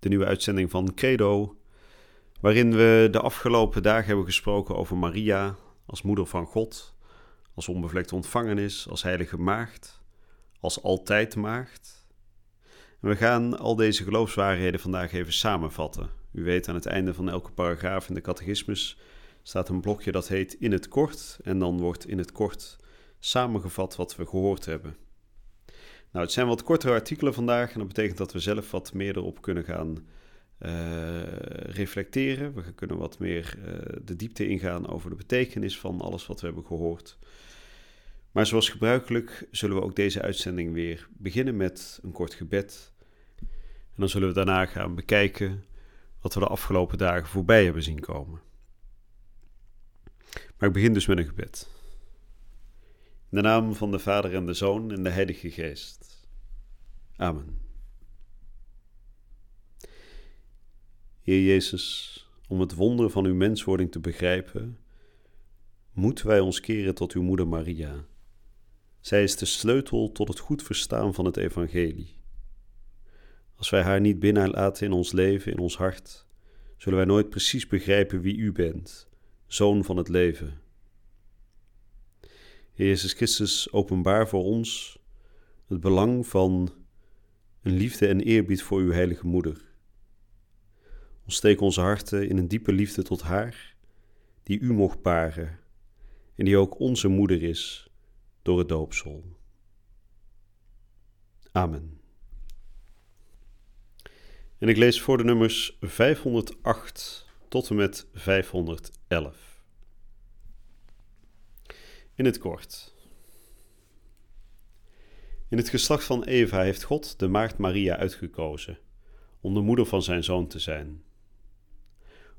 de nieuwe uitzending van Credo, waarin we de afgelopen dagen hebben gesproken over Maria als moeder van God, als onbevlekte ontvangenis, als heilige maagd, als altijd maagd. We gaan al deze geloofswaarheden vandaag even samenvatten. U weet, aan het einde van elke paragraaf in de catechismus staat een blokje dat heet in het kort en dan wordt in het kort samengevat wat we gehoord hebben. Nou, het zijn wat kortere artikelen vandaag en dat betekent dat we zelf wat meer erop kunnen gaan uh, reflecteren. We kunnen wat meer uh, de diepte ingaan over de betekenis van alles wat we hebben gehoord. Maar zoals gebruikelijk zullen we ook deze uitzending weer beginnen met een kort gebed. En dan zullen we daarna gaan bekijken wat we de afgelopen dagen voorbij hebben zien komen. Maar ik begin dus met een gebed. In de naam van de Vader en de Zoon en de Heilige Geest. Amen. Heer Jezus, om het wonder van uw menswording te begrijpen, moeten wij ons keren tot uw moeder Maria. Zij is de sleutel tot het goed verstaan van het Evangelie. Als wij haar niet binnenlaten in ons leven, in ons hart, zullen wij nooit precies begrijpen wie u bent, zoon van het leven. Heer Jezus Christus, openbaar voor ons het belang van een liefde en eerbied voor uw heilige moeder. Ontsteek onze harten in een diepe liefde tot haar, die u mocht baren en die ook onze moeder is door het doopsel. Amen. En ik lees voor de nummers 508 tot en met 511. In het kort. In het geslacht van Eva heeft God de maagd Maria uitgekozen om de moeder van zijn zoon te zijn.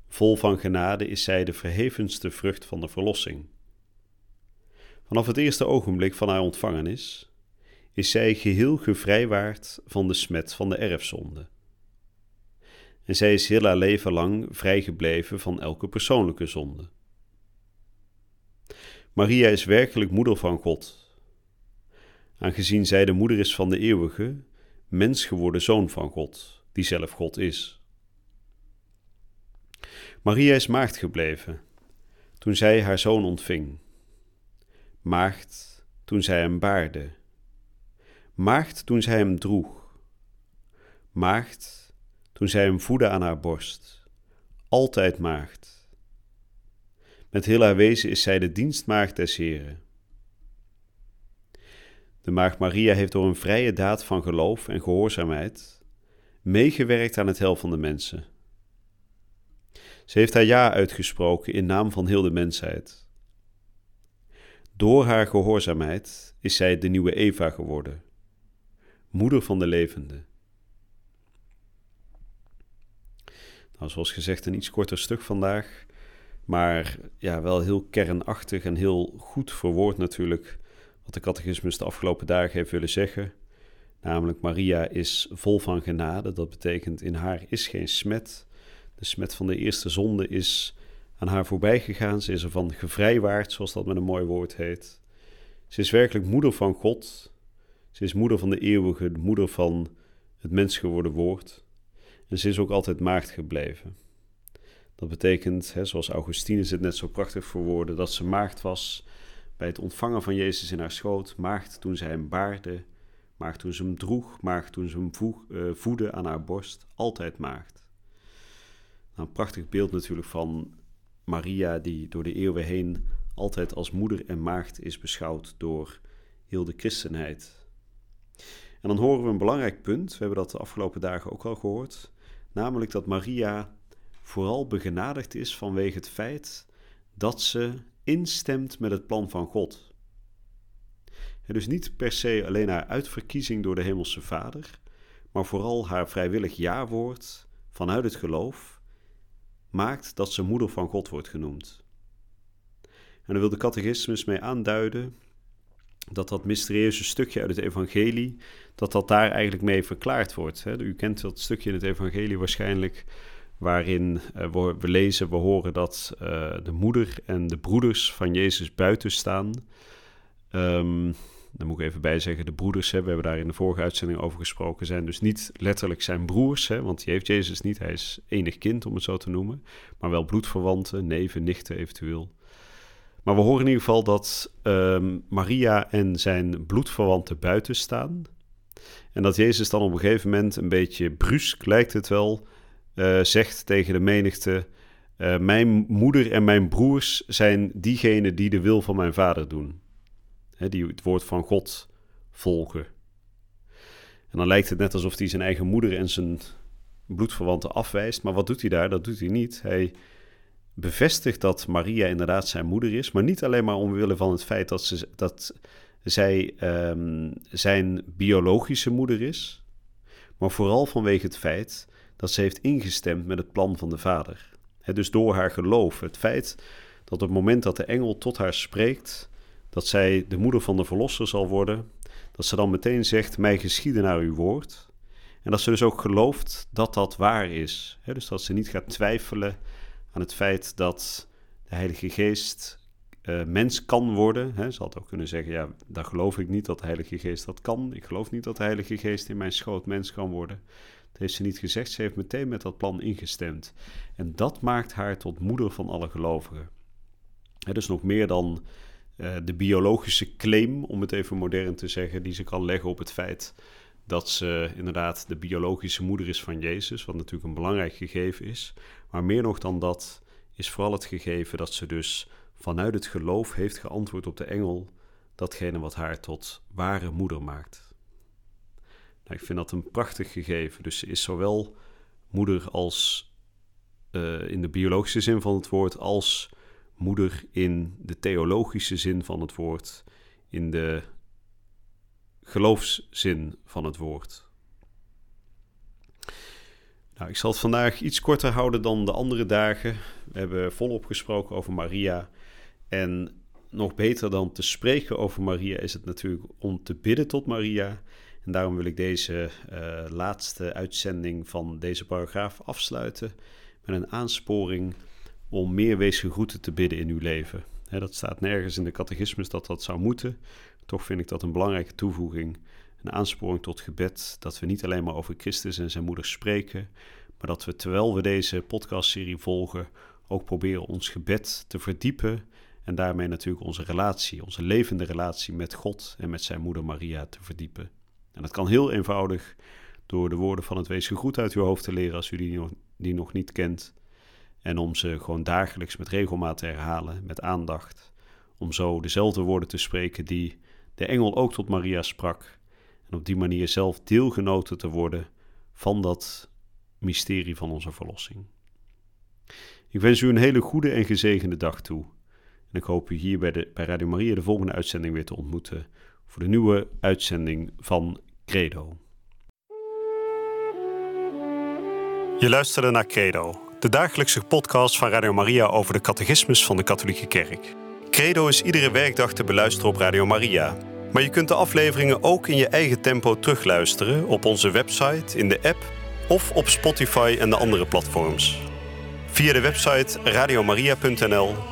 Vol van genade is zij de verhevenste vrucht van de verlossing. Vanaf het eerste ogenblik van haar ontvangenis is zij geheel gevrijwaard van de smet van de erfzonde. En zij is heel haar leven lang vrijgebleven van elke persoonlijke zonde. Maria is werkelijk moeder van God. Aangezien zij de moeder is van de eeuwige, mens geworden zoon van God, die zelf God is. Maria is maagd gebleven toen zij haar zoon ontving. Maagd toen zij hem baarde. Maagd toen zij hem droeg. Maagd toen zij hem voedde aan haar borst. Altijd maagd. Met heel haar wezen is zij de dienstmaagd des Heren. De maagd Maria heeft door een vrije daad van geloof en gehoorzaamheid meegewerkt aan het hel van de mensen. Ze heeft haar ja uitgesproken in naam van heel de mensheid. Door haar gehoorzaamheid is zij de nieuwe Eva geworden, moeder van de levende. Nou, zoals gezegd, een iets korter stuk vandaag. Maar ja, wel heel kernachtig en heel goed verwoord natuurlijk wat de catechismus de afgelopen dagen heeft willen zeggen. Namelijk, Maria is vol van genade. Dat betekent, in haar is geen smet. De smet van de eerste zonde is aan haar voorbij gegaan. Ze is ervan gevrijwaard, zoals dat met een mooi woord heet. Ze is werkelijk moeder van God. Ze is moeder van de eeuwige, moeder van het mens geworden woord. En ze is ook altijd maagd gebleven. Dat betekent, hè, zoals Augustinus het net zo prachtig verwoordde, dat ze maagd was bij het ontvangen van Jezus in haar schoot, maagd toen zij hem baarde, maagd toen ze hem droeg, maagd toen ze hem uh, voedde aan haar borst, altijd maagd. Nou, een prachtig beeld natuurlijk van Maria die door de eeuwen heen altijd als moeder en maagd is beschouwd door heel de christenheid. En dan horen we een belangrijk punt, we hebben dat de afgelopen dagen ook al gehoord, namelijk dat Maria vooral begenadigd is vanwege het feit dat ze instemt met het plan van God. En dus niet per se alleen haar uitverkiezing door de Hemelse Vader, maar vooral haar vrijwillig ja-woord vanuit het geloof maakt dat ze moeder van God wordt genoemd. En dan wil de catechismus mee aanduiden dat dat mysterieuze stukje uit het evangelie, dat dat daar eigenlijk mee verklaard wordt. U kent dat stukje in het evangelie waarschijnlijk, waarin uh, we, lezen, we horen dat uh, de moeder en de broeders van Jezus buiten staan. Um, dan moet ik even bijzeggen, de broeders, hè, we hebben daar in de vorige uitzending over gesproken, zijn dus niet letterlijk zijn broers, hè, want die heeft Jezus niet. Hij is enig kind, om het zo te noemen, maar wel bloedverwanten, neven, nichten eventueel. Maar we horen in ieder geval dat ehm, Maria en zijn bloedverwanten buiten staan. En dat Jezus dan op een gegeven moment een beetje brusk, lijkt het wel, uh, zegt tegen de menigte: uh, Mijn moeder en mijn broers zijn diegenen die de wil van mijn vader doen die het woord van God volgen. En dan lijkt het net alsof hij zijn eigen moeder en zijn bloedverwanten afwijst. Maar wat doet hij daar? Dat doet hij niet. Hij bevestigt dat Maria inderdaad zijn moeder is, maar niet alleen maar omwille van het feit dat, ze, dat zij ehm, zijn biologische moeder is, maar vooral vanwege het feit dat ze heeft ingestemd met het plan van de Vader. dus door haar geloof, het feit dat op het moment dat de engel tot haar spreekt, dat zij de moeder van de verlosser zal worden, dat ze dan meteen zegt, mij geschieden naar uw woord. En dat ze dus ook gelooft dat dat waar is. dus dat ze niet gaat twijfelen aan het feit dat de Heilige Geest uh, mens kan worden. ze had ook kunnen zeggen, ja, daar geloof ik niet dat de Heilige Geest dat kan. Ik geloof niet dat de Heilige Geest in mijn schoot mens kan worden. Heeft ze niet gezegd, ze heeft meteen met dat plan ingestemd. En dat maakt haar tot moeder van alle gelovigen. dus nog meer dan eh, de biologische claim, om het even modern te zeggen, die ze kan leggen op het feit dat ze inderdaad de biologische moeder is van Jezus, wat natuurlijk een belangrijk gegeven is. Maar meer nog dan dat is vooral het gegeven dat ze dus vanuit het geloof heeft geantwoord op de engel, datgene wat haar tot ware moeder maakt. Ik vind dat een prachtig gegeven. Dus ze is zowel moeder als uh, in de biologische zin van het woord, als moeder in de theologische zin van het woord, in de geloofszin van het woord. Nou, ik zal het vandaag iets korter houden dan de andere dagen. We hebben volop gesproken over Maria. En nog beter dan te spreken over Maria is het natuurlijk om te bidden tot Maria. En daarom wil ik deze uh, laatste uitzending van deze paragraaf afsluiten met een aansporing om meer weesgegroeten te bidden in uw leven. dat staat nergens in de catechismus dat dat zou moeten. Toch vind ik dat een belangrijke toevoeging, een aansporing tot gebed, dat we niet alleen maar over Christus en zijn moeder spreken, maar dat we terwijl we deze podcastserie volgen, ook proberen ons gebed te verdiepen en daarmee natuurlijk onze relatie, onze levende relatie met God en met zijn moeder Maria te verdiepen. En dat kan heel eenvoudig door de woorden van het wees gegroet uit uw hoofd te leren als u die nog, die nog niet kent. En om ze gewoon dagelijks met regelmaat te herhalen, met aandacht. Om zo dezelfde woorden te spreken die de engel ook tot Maria sprak. En op die manier zelf deelgenoten te worden van dat mysterie van onze verlossing. Ik wens u een hele goede en gezegende dag toe. En ik hoop u hier bij, de, bij Radio Maria de volgende uitzending weer te ontmoeten. Voor de nieuwe uitzending van Credo. Je luisterde naar Credo de dagelijkse podcast van Radio Maria over de catechismus van de Katholieke Kerk. Credo is iedere werkdag te beluisteren op Radio Maria. Maar je kunt de afleveringen ook in je eigen tempo terugluisteren op onze website, in de app of op Spotify en de andere platforms. Via de website radiomaria.nl